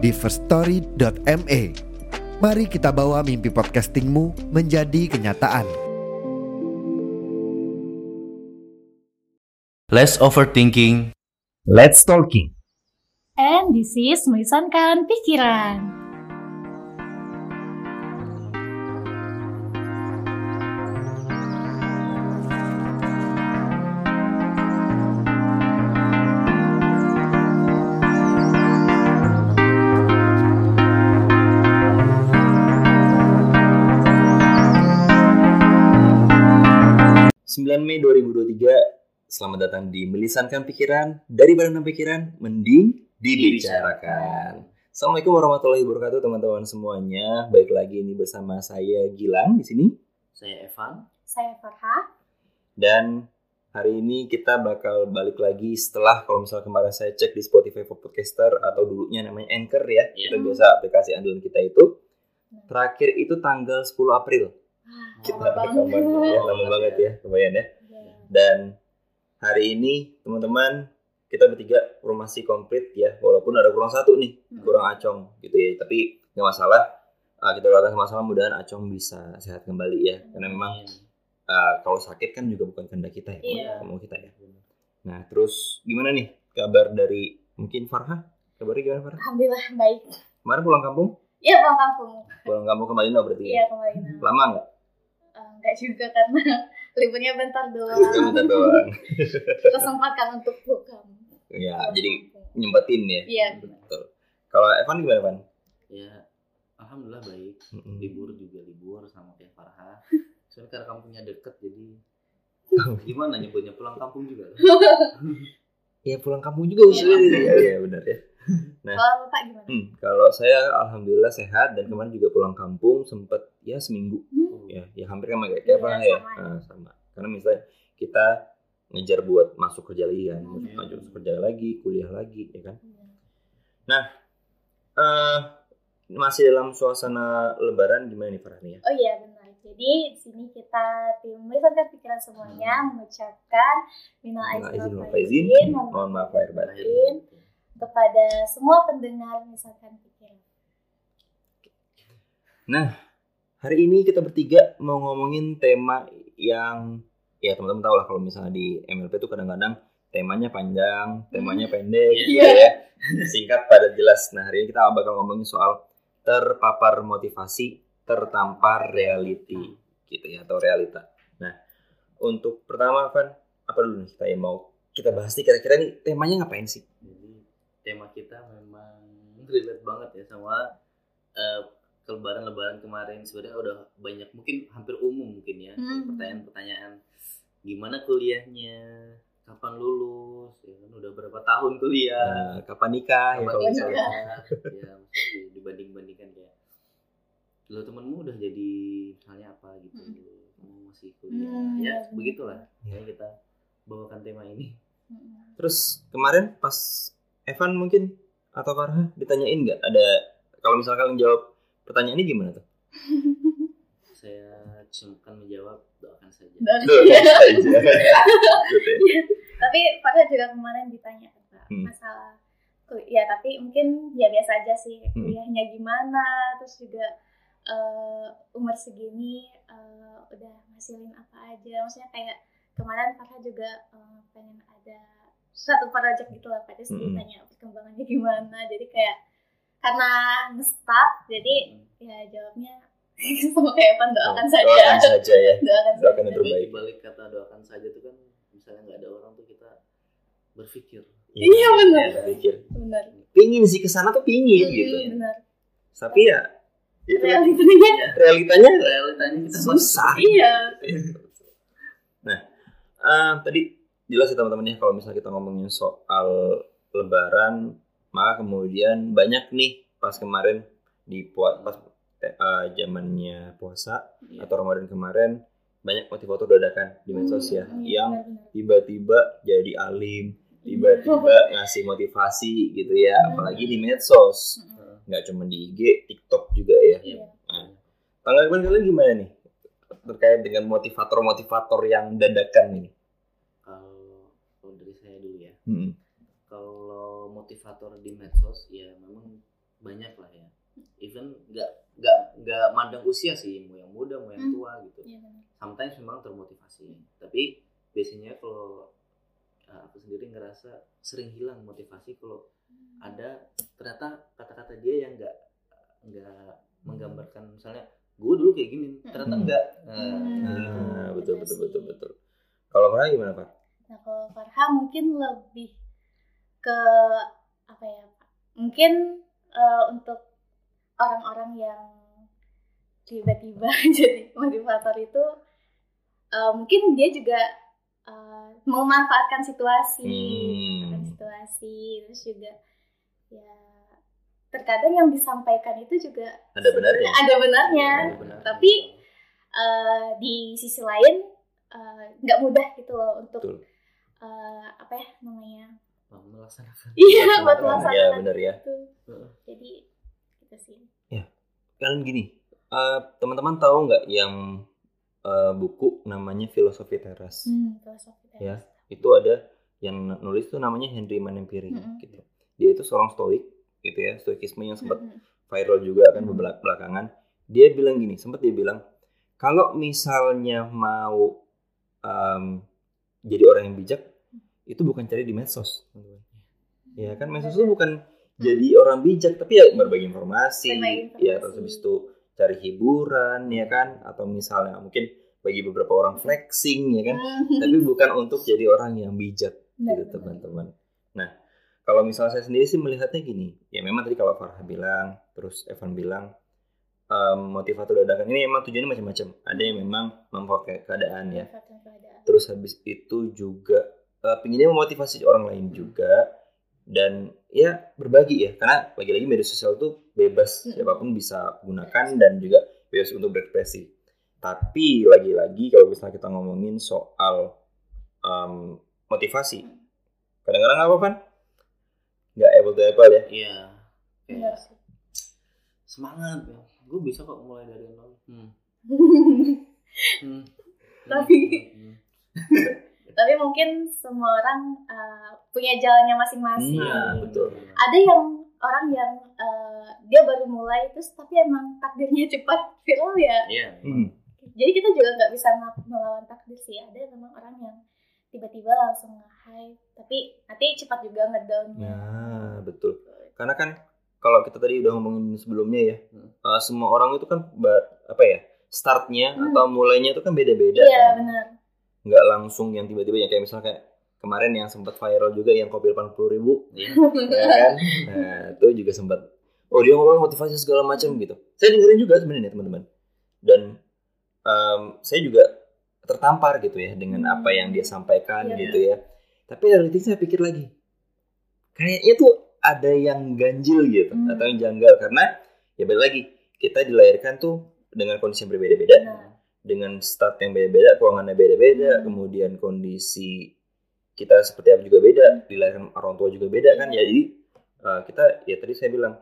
di firststory.me. Mari kita bawa mimpi podcastingmu menjadi kenyataan. Less overthinking. Let's talking. And this is melisankan pikiran. Selamat datang di Melisankan Pikiran dari Badan Pikiran mending dibicarakan. Assalamualaikum warahmatullahi wabarakatuh teman-teman semuanya. Baik lagi ini bersama saya Gilang di sini Saya Evan. Saya Farha. dan hari ini kita bakal balik lagi setelah kalau misalnya kemarin saya cek di Spotify for Podcaster atau dulunya namanya Anchor ya. Iya. Kita biasa aplikasi andalan kita itu. Terakhir itu tanggal 10 April. Kita Lama rekaman ya, lama banget ya, lumayan ya. Iya. Dan hari ini teman-teman kita bertiga formasi komplit ya, walaupun ada kurang satu nih, Hmm. kurang acong gitu ya. Tapi nggak masalah. Uh, kita doakan sama-sama mudahan acong bisa sehat kembali ya. Karena memang uh, kalau sakit kan juga bukan kehendak kita ya, Iya. bukan mau kita ya. Nah terus gimana nih kabar dari mungkin Farha? Kabarnya gimana Farha? Alhamdulillah baik. Kemarin pulang kampung? Iya pulang kampung. Pulang kampung kembali no berarti Iya ya? kembali. Nah. Lama nggak? Eh, Enggak juga karena liburnya bentar doang. Bentar doang. Kesempatan untuk pulang. Ya, jadi nyempetin ya. Iya. Betul. Kalau Evan gimana, Evan? Ya, alhamdulillah baik. Mm-mm. Libur juga libur sama kayak Farha. Soalnya karena kampungnya deket jadi gimana nyebutnya pulang kampung juga. Ya pulang kampung juga usulnya. Iya, iya benar ya. Nah. Kalau bapak gimana? Hmm, kalau saya alhamdulillah sehat dan kemarin juga pulang kampung sempat ya seminggu Hmm. ya, ya hampir sama kayak Iya, Evan ya. sama ya. Nah, sama. Karena misalnya kita ngejar buat masuk kerja lagi kan, Hmm. masuk masuk kerja lagi, kuliah lagi ya kan. Iya. Eh masih dalam suasana lebaran gimana nih Farah nih ya? Oh iya benar. Jadi di sini kita tim melisankan pikiran semuanya mengucapkan minal aizin aizin wal faizin, mohon maaf lahir batin. kepada semua pendengar misalkan pikiran. Hari ini kita bertiga mau ngomongin tema yang ya teman-teman tahu lah kalau misalnya di MLP itu kadang-kadang temanya panjang, temanya pendek, Iya. gitu ya. Singkat pada jelas. Nah hari ini kita bakal ngomongin soal terpapar motivasi, tertampar reality, gitu ya atau realita. Nah untuk pertama Van, apa dulu nih kita yang mau kita bahas nih kira-kira nih temanya ngapain sih? Jadi tema kita memang relate banget ya sama eh, kelebaran-lebaran kemarin sebenarnya udah banyak mungkin hampir umum mungkin ya Hmm. pertanyaan-pertanyaan gimana kuliahnya kapan lulus ya kan udah berapa tahun kuliah Nah, kapan nikah ya Kapan kalau nikah? ya lo temenmu udah jadi halnya apa gitu kamu masih kuliah Hmm, ya iya. begitulah ya kita bawakan tema ini Hmm. Terus kemarin pas Evan mungkin atau Farha ditanyain nggak ada kalau misalkan kalian jawab pertanyaan ini gimana tuh? saya cuma menjawab doakan saja Doakan saja. Gitu ya. tapi pada juga kemarin ditanya Pak, Hmm. masalah kuliah tapi mungkin ya biasa aja sih Hmm. kuliahnya gimana terus juga eh, umur segini eh, udah ngasilin apa aja maksudnya kayak kemarin Farha juga eh, pengen ada suatu project gitu lah Pak terus Hmm. ditanya perkembangannya gimana jadi kayak karena nge-start jadi ya jawabnya sama kayak Evan doakan saja Doakan saja ya. doakan Doakan yang terbaik. balik kata doakan saja tuh kan misalnya nggak ada orang tuh kita berpikir Iya, benar. Ya, pikir. benar Pingin sih ke sana tuh pingin Hmm, gitu. benar Tapi ya itu kan realitanya. Realitanya? Realitanya kita susah. iya. Eh, tadi jelas ya teman-teman ya kalau misalnya kita ngomongin soal lebaran maka kemudian banyak nih pas kemarin di puas pas eh, zamannya puasa Iya. atau Ramadan kemarin banyak motivator dadakan di medsos ya Hmm, yang tiba-tiba jadi alim, tiba-tiba ngasih motivasi gitu ya, Hmm. apalagi di medsos. Nggak cuma di IG, TikTok juga ya. Iya. Tanggapan kalian gimana nih terkait dengan motivator-motivator yang dadakan ini? Kalau kalau dari saya dulu ya. Hmm. Kalau motivator di medsos ya memang banyak lah ya. Even nggak nggak nggak mandang usia sih, mau yang muda mau yang Hmm. tua gitu. Iya, benar. Sometimes memang termotivasi. Tapi biasanya kalau uh, aku sendiri ngerasa sering hilang motivasi kalau ada ternyata kata-kata dia yang nggak nggak menggambarkan misalnya gue dulu kayak gini ternyata Hmm. enggak nah, Hmm. kayak gitu. Nah, betul betul betul betul. Kalau Farah gimana Pak? Nah kalau Farha mungkin lebih ke apa ya Pak? Mungkin eh, untuk orang-orang yang tiba-tiba jadi motivator itu eh, mungkin dia juga eh, memanfaatkan situasi, Hmm. situasi, terus juga ya terkadang yang disampaikan itu juga Ada benarnya. ada benarnya, Ada benar. tapi eh, di sisi lain eh, nggak mudah gitu loh untuk Betul. eh, apa ya namanya melaksanakan iya buat Iya melaksanakan benar ya. itu Heeh. jadi gitu sih Kalian gini, eh, teman-teman tahu nggak yang eh, buku namanya Filosofi Teras? hmm, filosofi teras. Ya. Itu ada yang nulis tuh namanya Henry Manempiri Mm-mm. gitu. Dia itu seorang stoik gitu ya, stoikisme yang sempat viral juga kan beberapa belakangan. Dia bilang gini, sempat dia bilang kalau misalnya mau em, jadi orang yang bijak itu bukan cari di medsos. Ya kan medsos itu bukan jadi orang bijak tapi ya berbagi informasi, Berbagi ya informasi. terus habis itu cari hiburan ya kan atau misalnya mungkin bagi beberapa orang flexing ya kan Hmm. tapi bukan untuk jadi orang yang bijak gitu teman-teman. Kalau misalnya saya sendiri sih melihatnya gini, ya memang tadi kalau Farah bilang, terus Evan bilang, em, motivator dadakan ini memang tujuannya macam-macam. Ada yang memang memanfaatkan keadaan ya. Memanfaatkan keadaan. Terus habis itu juga eh, pinginnya memotivasi orang lain juga dan ya berbagi ya, karena lagi-lagi media sosial tuh bebas, Mm. siapa pun bisa gunakan dan juga bebas untuk berekspresi. Tapi lagi-lagi kalau misalnya kita ngomongin soal em, motivasi, kadang-kadang apa Van? Apple to apple ya. iya kayak sih. semangat gue bisa kok mulai dari nol hmm. Hmm. Tapi- Hmm. tapi mungkin semua orang eh, punya jalannya masing-masing Nah, betul. ada yang orang yang eh, dia baru mulai terus tapi emang takdirnya cepat viral ya iya Hmm. jadi kita juga nggak bisa mel- melawan takdir sih ada memang orang yang tiba-tiba langsung nge-hype tapi nanti cepat juga ngedownnya Nah, betul. Karena kan kalau kita tadi udah ngomongin sebelumnya ya, Hmm. eh, semua orang itu kan apa ya startnya Hmm. atau mulainya itu kan beda-beda. iya kan? benar Nggak langsung yang tiba-tiba yang kayak misalnya kayak kemarin yang sempat viral juga yang kopi 80 ribu, iya ya kan? Nah, itu juga sempat. Oh dia ngomong motivasi segala macam gitu. Saya dengerin juga sebenarnya teman-teman. Dan em, saya juga tertampar gitu ya dengan Hmm. apa yang dia sampaikan Iya. gitu ya. Tapi realitanya saya pikir lagi, kayaknya tuh ada yang ganjil gitu Hmm. atau yang janggal karena ya balik lagi kita dilahirkan tuh dengan kondisi yang berbeda-beda, Benar. dengan start yang beda-beda, keuangannya beda-beda, Hmm. kemudian kondisi kita seperti apa juga beda, dilahirkan orang tua juga beda kan. Iya. Jadi uh, kita ya tadi saya bilang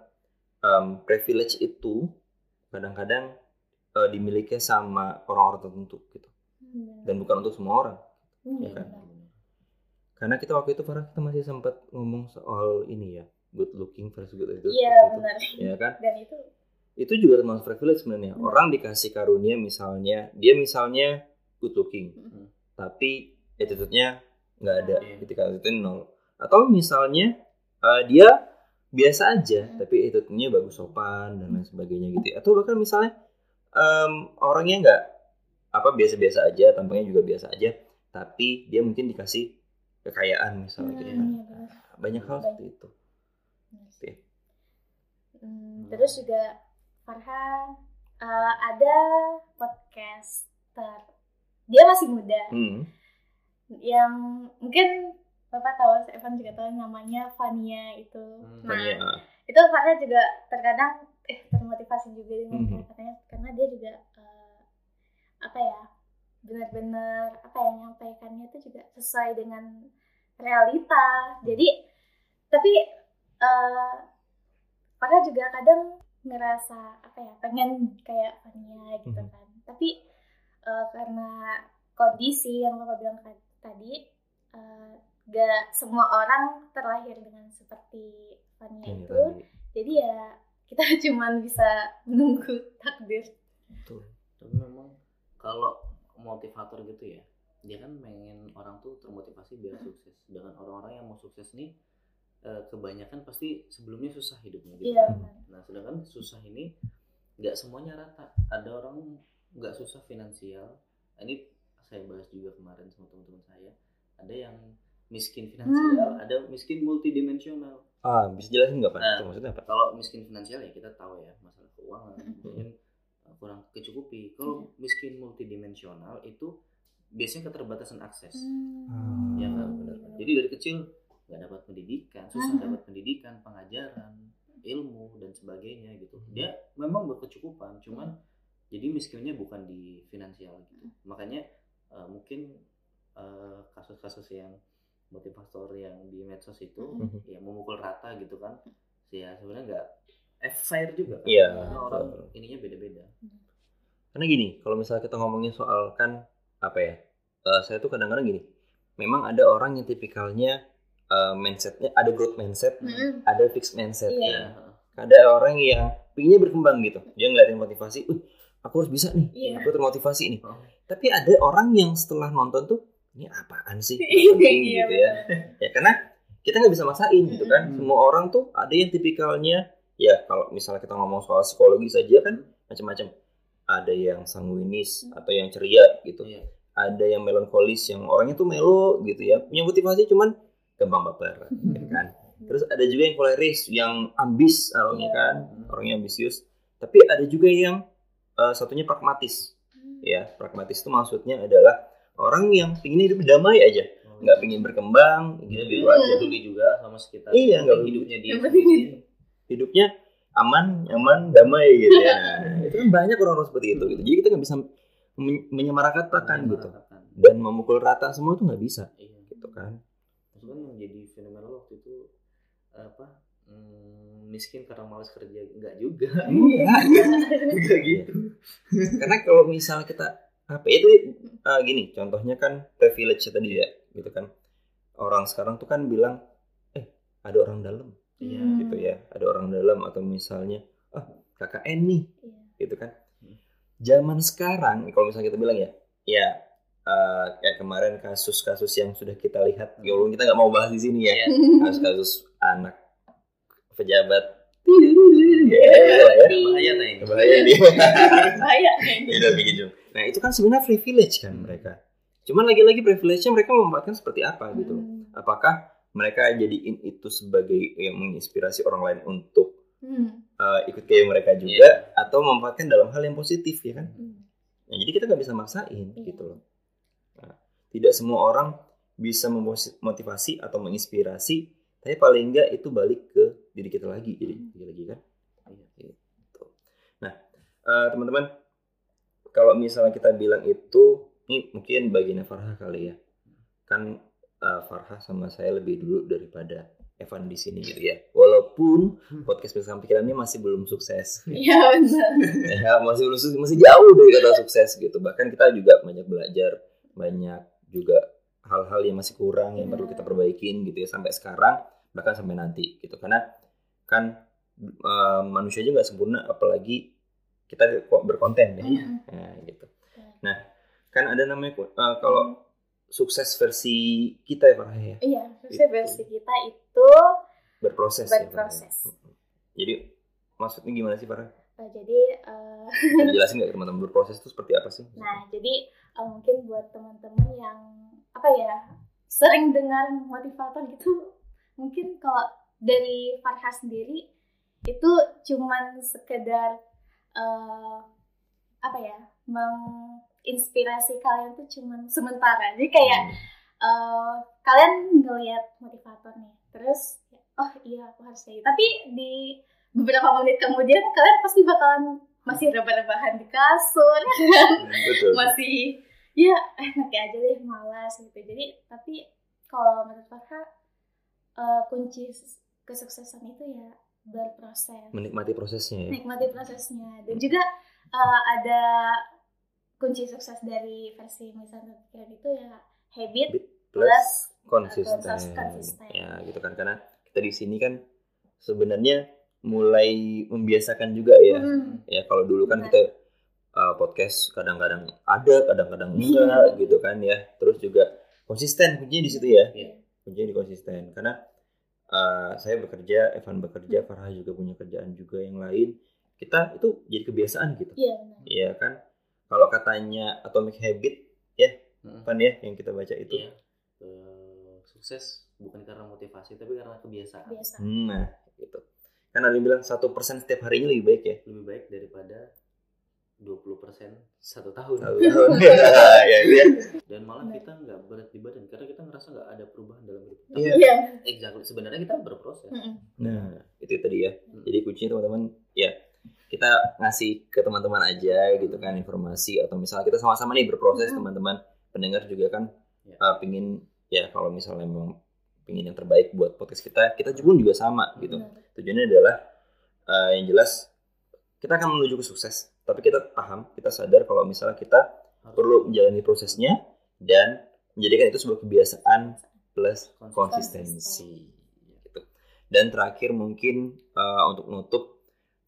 um, privilege itu kadang-kadang uh, dimiliki sama orang-orang tertentu gitu Hmm, dan bukan untuk semua orang. Hmm, ya kan? Karena kita waktu itu Farah kita masih sempat ngomong soal ini ya, good looking versus good attitude. iya benar Ya kan? dan itu Itu juga termasuk privilege sebenarnya. Hmm. Orang dikasih karunia misalnya, dia misalnya good looking, Hmm. tapi attitude-nya nggak ada, Iya. ketika attitude nol. Atau misalnya uh, dia biasa aja, Hmm. tapi attitude-nya bagus sopan dan lain sebagainya gitu. ya. Atau bahkan misalnya um, orangnya nggak apa biasa-biasa aja, tampangnya juga biasa aja, tapi dia mungkin dikasih kekayaan misalnya gitu kan. Hmm, iya. Banyak hal seperti itu. Oke. Hmm, terus juga Farha eh, ada podcaster dia masih muda Hmm. yang mungkin bapak tahu Evan juga tahu namanya Fania itu Hmm, nah Tanya, itu itu Farha juga terkadang eh termotivasi juga dengan Mhm. kata-katanya karena dia juga apa ya benar-benar apa ya menyampaikannya itu juga sesuai dengan realita. Jadi tapi eh Farha juga kadang ngerasa apa ya pengen kayak Fania gitu Mhm. kan. Tapi eh, karena kondisi yang bapak bilang tadi eh, gak semua orang terlahir dengan seperti Fania Ini itu. jadi ya kita cuman bisa menunggu takdir. Betul. Tapi memang kalau motivator gitu ya, dia kan pengen orang tuh termotivasi biar sukses. Sedangkan orang-orang yang mau sukses nih eh, kebanyakan pasti sebelumnya susah hidupnya gitu. iya kan. benar. Nah, sedangkan susah ini nggak semuanya rata. Ada orang nggak susah finansial. Nah, Ini saya bahas juga kemarin sama teman-teman saya. Ada yang miskin finansial, ada miskin multidimensional. Ah, bisa jelasin nggak Pak? Nah. Itu maksudnya apa? Kalau miskin finansial ya kita tahu ya masalah keuangan mungkin uh, kurang kecukupi. Kalau miskin multidimensional itu biasanya keterbatasan akses. Hmm. Ya kan? benar. Jadi dari kecil nggak dapat pendidikan, susah Hmm. dapat pendidikan, pengajaran, ilmu dan sebagainya gitu. Dia memang berkecukupan, cuman jadi miskinnya bukan di finansial gitu. Makanya uh, mungkin uh, kasus-kasus yang motivator yang di medsos itu Mhm. ya memukul rata gitu kan ya sebenarnya nggak fair juga kan Iya, Karena orang betul. ininya beda-beda Karena gini, kalau misalnya kita ngomongin soal kan apa ya? eh, saya tuh kadang-kadang gini. Memang ada orang yang tipikalnya eh, mindsetnya ada growth mindset, Mm-mm. ada fixed mindset. Iya. ya Ada orang yang pinginnya berkembang gitu. Dia ngeliatin motivasi, "Uh, aku harus bisa nih. Iya. Aku termotivasi nih." Oh. Tapi ada orang yang setelah nonton tuh, ini apaan sih? Iya, Penting iya, gitu ya. ya karena kita nggak bisa maksain gitu kan. Mm-mm. Semua orang tuh ada yang tipikalnya ya kalau misalnya kita ngomong soal psikologi saja kan macam-macam. Ada yang sanguinis atau yang ceria gitu. iya Ada yang melankolis yang orangnya tuh melo gitu ya. Punya motivasi cuman gampang baper ya kan. Terus ada juga yang koleris, yang ambis orangnya kan, orangnya ambisius. Tapi ada juga yang eh, satunya pragmatis Hmm. ya. Pragmatis itu maksudnya adalah orang yang ingin hidup damai aja, Oh, nggak ingin berkembang dia gitu juga aja. peduli juga sama sekitar Iya, nggak hidupnya dia. Hidupnya aman, nyaman, damai gitu ya. Nah, itu kan banyak orang-orang seperti itu gitu. Jadi kita nggak bisa men- menyamaratakan gitu. dan memukul rata semua itu nggak bisa iya. gitu kan. maksudnya yang jadi fenomenal waktu itu apa hmm, miskin karena malas kerja. Enggak juga. Enggak gitu. Karena kalau misalnya kita apa itu eh, gini, contohnya kan privilege tadi ya, gitu kan. Orang sekarang tuh kan bilang, eh ada orang dalam, Iya, Hmm. gitu ya, ada orang dalam atau misalnya, ah KKN nih, Iya. gitu kan. Zaman sekarang, kalau misalnya kita bilang ya, ya eh, kayak kemarin kasus-kasus yang sudah kita lihat, ya walaupun kita nggak mau bahas di sini ya, Iya. kasus-kasus anak pejabat, ya, ya, ya. bahaya nih bahaya nih. Bahaya. Begitu. Nah itu kan sebenarnya privilege kan mereka. Cuman lagi-lagi privilege-nya mereka memanfaatkan seperti apa gitu. Hmm. Apakah mereka jadiin itu sebagai yang menginspirasi orang lain untuk Hmm. uh, ikut kayak mereka juga, atau memanfaatkan dalam hal yang positif ya kan? Hmm. Nah, jadi kita nggak bisa maksain Iya. gitu loh. Nah, tidak semua orang bisa memotivasi atau menginspirasi, tapi paling enggak itu balik ke diri kita lagi. Jadi Hmm. lagi kan. Iya, gitu. Nah, eh, teman-teman, kalau misalnya kita bilang itu, ini mungkin bagiannya Farha kali ya. Kan eh, Farha sama saya lebih dulu daripada Evan di sini gitu ya. Walaupun podcast Bersama Pikiran ini masih belum sukses Iya benar. ya masih belum sukses, masih jauh dari kata sukses gitu bahkan kita juga banyak belajar banyak juga hal-hal yang masih kurang yang perlu kita perbaikin gitu ya sampai sekarang bahkan sampai nanti gitu karena kan eh, manusia aja nggak sempurna apalagi kita berkonten ya. Nah, gitu nah kan ada namanya eh, kalau sukses versi kita ya Farah ya Iya, Itu. versi kita itu berproses ya, Farah, ya. berproses. jadi maksudnya gimana sih Farah Nah, jadi eh, Bisa jelasin nggak teman-teman berproses itu seperti apa sih Nah, jadi eh, mungkin buat teman-teman yang apa ya sering dengar motivator gitu, mungkin kalau dari Farha sendiri itu cuman sekedar eh, apa ya menginspirasi kalian tuh cuman sementara. Jadi kayak Hmm. eh, kalian ngelihat motivator nih, terus oh iya aku harus kayak gitu. tapi di beberapa menit kemudian kalian pasti bakalan masih rebah-rebahan di kasur kan betul masih ya eh nanti aja deh malas gitu jadi tapi kalau menurut Farha eh, kunci kesuksesan itu ya berproses menikmati prosesnya ya nikmati prosesnya dan juga eh, ada kunci sukses dari versi misalnya itu ya habit plus plus konsisten. konsisten. ya gitu kan. Karena kita di sini kan sebenarnya mulai membiasakan juga ya. Hmm, ya kalau dulu kan Benar. kita uh, podcast kadang-kadang ada kadang-kadang enggak gitu kan ya. Terus juga konsisten kuncinya di situ ya. Iya. kuncinya di konsisten. Karena uh, saya bekerja Evan bekerja Farah juga punya kerjaan juga yang lain. Kita itu jadi kebiasaan gitu. Iya benar. Iya kan kalau katanya atomic habit ya Mm. Van ya yang kita baca itu. Iya. Eh, sukses bukan karena motivasi tapi karena kebiasaan. Biasa Hmm, nah gitu. Kan ada yang bilang satu persen setiap harinya lebih baik ya? Lebih baik daripada 20% satu tahun. Satu tahun. ya itu ya dan malah kita nggak berat di badan karena kita ngerasa nggak ada perubahan dalam hidup kita. Iya. iya. Exactly. Sebenarnya kita berproses. Nah itu tadi ya. Hmm. jadi kuncinya teman-teman ya kita ngasih ke teman-teman aja gitu kan informasi atau misalnya kita sama-sama nih berproses Hmm. teman-teman pendengar juga kan Ya. uh, pingin ya kalau misalnya memang pingin yang terbaik buat podcast kita kita pun juga sama gitu Benar. tujuannya adalah uh, yang jelas kita akan menuju ke sukses tapi kita paham kita sadar kalau misalnya kita perlu menjalani prosesnya dan menjadikan itu sebuah kebiasaan plus konsisten. konsistensi gitu. Dan terakhir mungkin uh, untuk nutup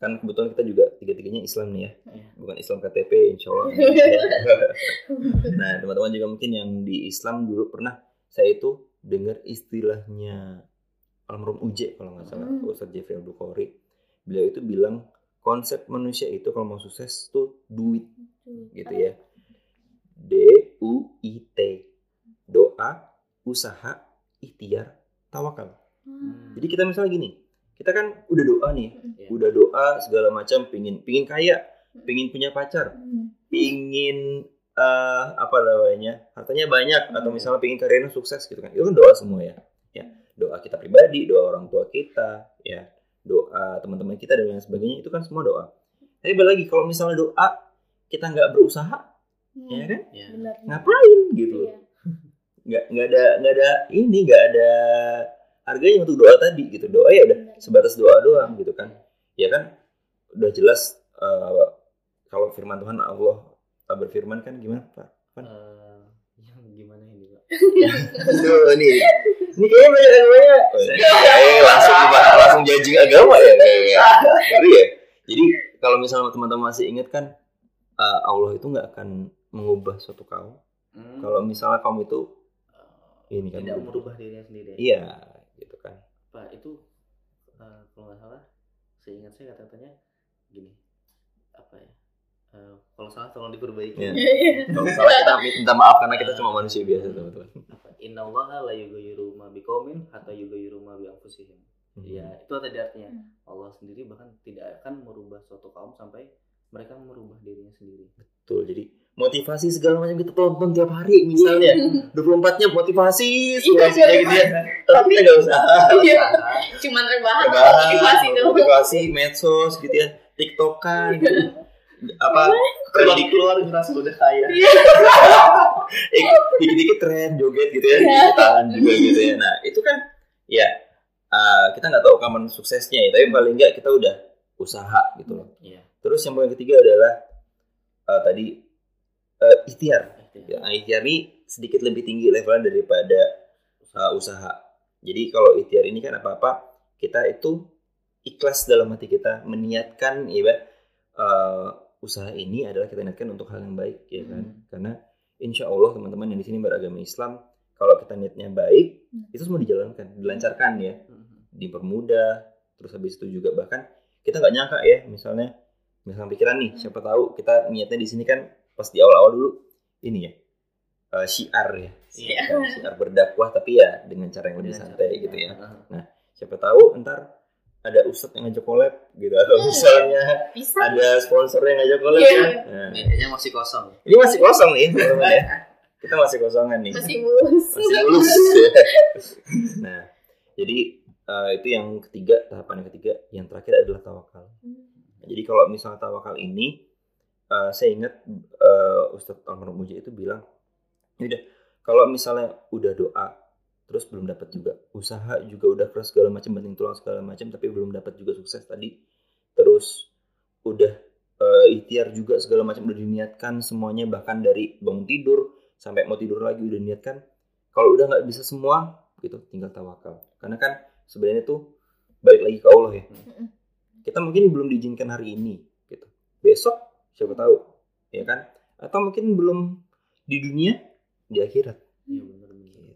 kan kebetulan kita juga tiga-tiganya Islam nih ya, Iya. bukan Islam KTP insya Allah. nah teman-teman juga mungkin yang di Islam dulu pernah saya itu dengar istilahnya almarhum Uje kalau nggak salah Hmm. Ustadz Jeffrey Abdul Qori beliau itu bilang konsep manusia itu kalau mau sukses tuh duit gitu ya. D U I T. Doa, usaha, ikhtiar, tawakal. Hmm. Jadi kita misalnya gini, kita kan udah doa nih, Iya. udah doa segala macam, pingin pingin kaya, pingin punya pacar, Hmm. pingin eh, apa namanya hartanya banyak atau misalnya pingin karirnya sukses gitu kan, itu kan doa semua ya. Ya doa kita pribadi, doa orang tua kita, ya doa teman-teman kita dan lain sebagainya itu kan semua doa. Tapi balik lagi kalau misalnya doa kita nggak berusaha, Hmm. ya kan? Benar ngapain gitu Iya. nggak nggak ada nggak ada ini nggak ada harganya untuk doa tadi gitu. Doa ya udah sebatas doa doang gitu kan. Ya kan udah jelas eh, kalau firman Tuhan Allah berfirman kan gimana pak? Eh, yang gimana ini pak? Aduh, ini ini kayaknya banyak agamanya eh langsung langsung judging agama ya kayaknya Ngeri ya. Jadi kalau misalnya teman-teman masih ingat kan eh, Allah itu nggak akan mengubah suatu kaum. Hmm, kalau misalnya kaum itu eh, ini kan tidak merubah dirinya sendiri iya. gitu kan pak itu eh, kalau nggak salah seingat saya kata-katanya gini apa ya Eh, kalau salah tolong diperbaiki. Iya. kalau salah kita minta maaf karena kita cuma manusia biasa teman-teman. Apa inna allaha la yughayyiru ma biqaumin hatta yughayyiru ma bi anfusihim ya itu tadi artinya. Hmm. Allah sendiri bahkan tidak akan merubah suatu kaum sampai mereka merubah dirinya sendiri. Betul jadi motivasi segala macam kita tonton tiap hari misalnya. 24 nya motivasi segala Iya. macam gitu ya. tapi nggak usah. Iya. cuman rebahan Rebahan, motivasi motivasi medsos gitu ya tiktokan gitu. Apa tren keluar ngerasa udah kaya. Eh, dikit-dikit tren joget gitu ya Iya. di tangan juga gitu ya. Nah itu kan ya uh, kita nggak tahu kapan suksesnya ya tapi paling nggak kita udah usaha gitu loh. Iya terus yang poin ketiga adalah uh, tadi uh, ikhtiar ya, nah, ikhtiar ini sedikit lebih tinggi levelnya daripada uh, usaha jadi kalau ikhtiar ini kan apa apa kita itu ikhlas dalam hati kita meniatkan ya uh, usaha ini adalah kita niatkan untuk hal yang baik ya kan Hmm. karena insya Allah teman-teman yang di sini beragama Islam kalau kita niatnya baik Hmm. itu semua dijalankan dilancarkan ya Mhm. dipermudah terus habis itu juga bahkan kita nggak nyangka ya misalnya misalnya pikiran nih siapa tahu kita niatnya di sini kan pas di awal-awal dulu ini ya eh, syiar ya. Kan, syiar berdakwah tapi ya dengan cara yang lebih Dengan santai gitu ya. Heeh. siapa tahu ntar ada ustadz yang ngajak collab gitu atau misalnya bisa. ada sponsor yang ngajak collab Iya. ya. Nah, masih kosong. Ini masih kosong nih teman-teman ya. Kita masih kosongan nih. Masih mulus. Masih mulus. Nah jadi eh, itu yang ketiga tahapan yang ketiga. Yang terakhir adalah tawakal. Hmm. Jadi kalau misalnya tawakal ini eh, saya ingat eh, Ustadz Almarhum Muji itu bilang "Ya udah kalau misalnya udah doa terus belum dapat juga usaha juga udah keras segala macam banting tulang segala macam tapi belum dapat juga sukses tadi terus udah eh, ikhtiar juga segala macam udah diniatkan semuanya bahkan dari bangun tidur sampai mau tidur lagi udah niatkan kalau udah nggak bisa semua gitu tinggal tawakal karena kan sebenarnya tuh balik lagi ke Allah ya. Kita mungkin belum diizinkan hari ini gitu besok siapa tahu ya kan atau mungkin belum di dunia di akhirat Iya benar benar. Ya,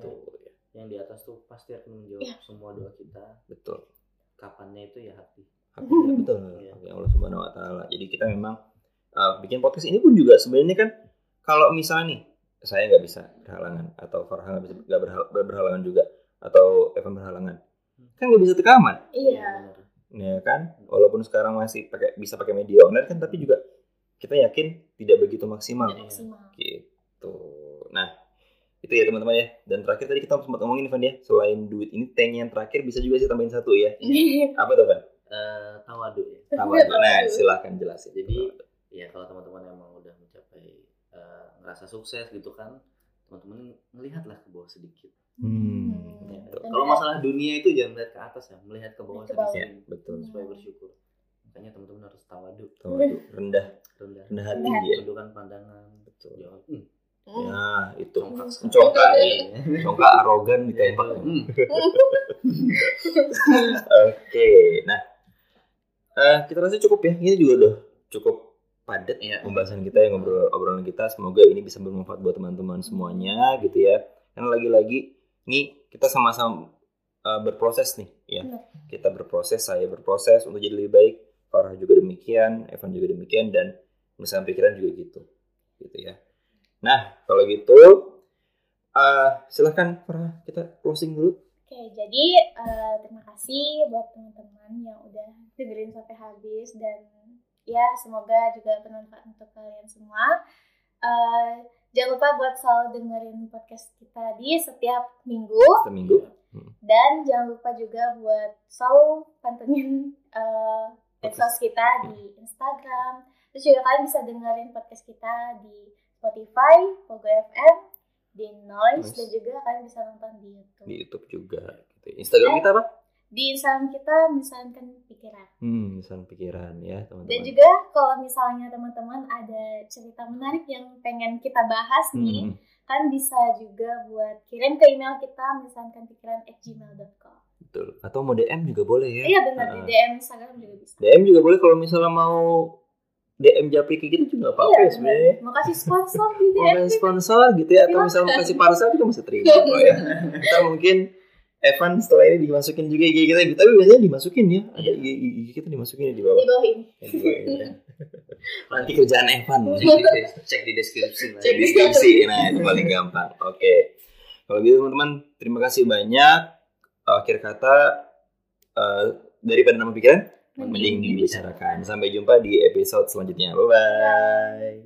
tuh ya, yang di atas tuh pasti akan menjawab Iya. semua doa kita. betul Kapannya itu ya hati. Haknya betul Iya. haknya Allah Subhanahu Wa Taala jadi kita memang uh, bikin podcast ini pun juga sebenarnya kan kalau misalnya nih saya nggak bisa berhalangan atau Farhan nggak bisa nggak berhal- berhalangan juga atau Evan berhalangan kan nggak bisa rekaman Iya. Ya kan? Walaupun sekarang masih pakai bisa pakai media online kan tapi juga kita yakin tidak begitu maksimal. Tidak maksimal. gitu. Nah itu ya teman-teman ya. Dan terakhir tadi kita sempat ngomongin Van ya. Selain duit ini tank yang terakhir bisa juga sih tambahin satu ya. Apa tuh Van? Eh, tawadu ya. Tambah nah silahkan jelasin. Jadi ya kalau teman-teman emang udah mencapai eh, ngerasa sukses gitu kan, teman-teman ngelihatlah ke bawah sedikit. hmm, Ya, betul. kalau masalah dunia itu jangan melihat ke atas ya, melihat ke bawah bawah. ya, sedikit betul supaya bersyukur. Makanya teman-teman harus tawadu, Tawaduk, rendah rendah, rendah hati ya tundukkan pandangan, betul jangan hmm, Hmm. ya itu congkak Congkak, Iya. congkak arogan ditembak Hmm. Oke, nah eh, kita rasa cukup ya. Ini juga udah cukup padat Iya. pembahasan kita yang ngobrol obrolan kita. Semoga ini bisa bermanfaat buat teman-teman semuanya gitu ya. Karena lagi-lagi ini kita sama-sama eh, berproses nih ya. Benar. Kita berproses, saya berproses untuk jadi lebih baik. Farah juga demikian, Evan juga demikian dan misalnya pikiran juga gitu. Gitu ya. Nah, kalau gitu eh silahkan Farah kita closing dulu. Oke, jadi eh, terima kasih buat teman-teman yang udah dengerin sampai habis dan ya semoga juga bermanfaat untuk kalian semua. Eh, jangan lupa buat selalu dengerin podcast kita di setiap minggu Seminggu. dan jangan lupa juga buat selalu pantengin eh, medsos kita di Instagram. Terus juga kalian bisa dengerin podcast kita di Spotify, Pogo FM, di Noise, Noise. dan juga kalian bisa nonton di YouTube. di YouTube juga. Gitu. Instagram kita apa? Di Instagram kita misalkan pikiran Hmm, misalnya pikiran ya teman-teman. dan juga kalau misalnya teman-teman ada cerita menarik yang pengen kita bahas nih Hmm, kan bisa juga buat kirim ke email kita misalkan pikiran at gmail.com betul. Atau mau DM juga boleh ya. iya benar Ah. DM Instagram juga bisa DM juga boleh kalau misalnya mau DM japri kayak gitu juga apa-apa ya benar. sebenarnya. mau kasih sponsor di Mau DM kasih sponsor gitu ya atau misalnya mau kasih parcel juga masih terima kok ya. Ntar mungkin Evan setelah ini dimasukin juga IG kita, tapi biasanya dimasukin ya. Ada IG, IG kita dimasukin ya di bawah. di bawah ini Ya, di ya. Nanti kerjaan Evan. Cek di deskripsi. cek deskripsi. nah itu paling gampang. Oke. Kalau gitu teman-teman terima kasih banyak. Akhir kata eh, daripada nama pikiran mending dibicarakan. sampai jumpa di episode selanjutnya. Bye bye